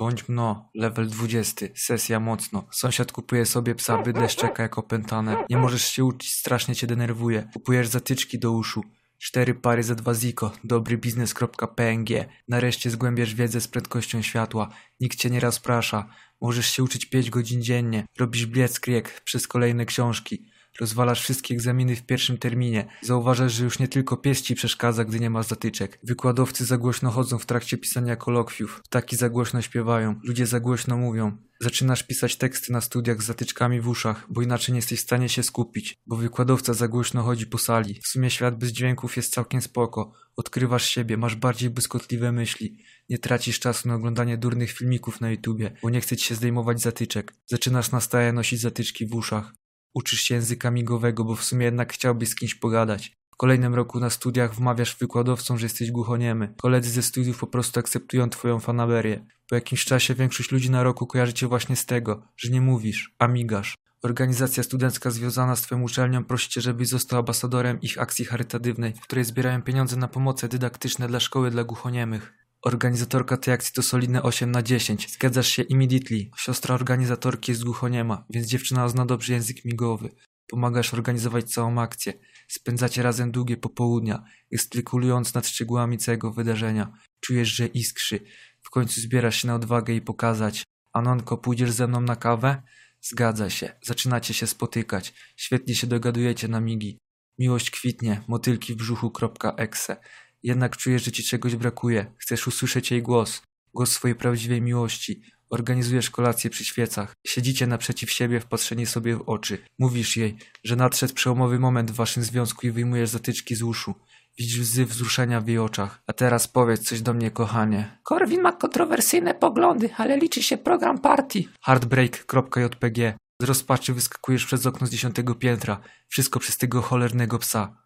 Bądź mno, level 20, sesja mocno. Sąsiad kupuje sobie psa, bydle szczeka jak opętane. Nie możesz się uczyć, strasznie cię denerwuje. Kupujesz zatyczki do uszu. Cztery pary za dwa ziko, dobrybiznes.png. Nareszcie zgłębiasz wiedzę z prędkością światła. Nikt cię nie rozprasza. Możesz się uczyć 5 godzin dziennie. Robisz blitzkrieg przez kolejne książki. Rozwalasz wszystkie egzaminy w pierwszym terminie. Zauważasz, że już nie tylko pies ci przeszkadza, gdy nie ma zatyczek. Wykładowcy za głośno chodzą w trakcie pisania kolokwiów. Ptaki za głośno śpiewają. Ludzie za głośno mówią. Zaczynasz pisać teksty na studiach z zatyczkami w uszach, bo inaczej nie jesteś w stanie się skupić, bo wykładowca za głośno chodzi po sali. W sumie świat bez dźwięków jest całkiem spoko. Odkrywasz siebie, masz bardziej błyskotliwe myśli. Nie tracisz czasu na oglądanie durnych filmików na YouTubie, bo nie chce ci się zdejmować zatyczek. Zaczynasz na stałe nosić zatyczki w uszach. Uczysz się języka migowego, bo w sumie jednak chciałbyś z kimś pogadać. W kolejnym roku na studiach wmawiasz wykładowcom, że jesteś głuchoniemy. Koledzy ze studiów po prostu akceptują twoją fanaberię. Po jakimś czasie większość ludzi na roku kojarzy cię właśnie z tego, że nie mówisz, a migasz. Organizacja studencka związana z twoją uczelnią prosi cię, żebyś został ambasadorem ich akcji charytatywnej, w której zbierają pieniądze na pomoce dydaktyczne dla szkoły dla głuchoniemych. Organizatorka tej akcji to solidne 8 na 10. Zgadzasz się immediately. Siostra organizatorki jest głuchoniema, więc dziewczyna zna dobrze język migowy. Pomagasz organizować całą akcję. Spędzacie razem długie popołudnia, gestykulując nad szczegółami całego wydarzenia. Czujesz, że iskrzy. W końcu zbierasz się na odwagę i pokazać. Anonko, pójdziesz ze mną na kawę? Zgadza się. Zaczynacie się spotykać. Świetnie się dogadujecie na migi. Miłość kwitnie. Motylki w brzuchu.exe. Jednak czujesz, że ci czegoś brakuje. Chcesz usłyszeć jej głos. Głos swojej prawdziwej miłości. Organizujesz kolację przy świecach. Siedzicie naprzeciw siebie, wpatrzeni sobie w oczy. Mówisz jej, że nadszedł przełomowy moment w waszym związku i wyjmujesz zatyczki z uszu. Widzisz łzy wzruszenia w jej oczach. A teraz powiedz coś do mnie, kochanie. Korwin ma kontrowersyjne poglądy, ale liczy się program partii. Heartbreak.jpg Z rozpaczy wyskakujesz przez okno z dziesiątego piętra. Wszystko przez tego cholernego psa.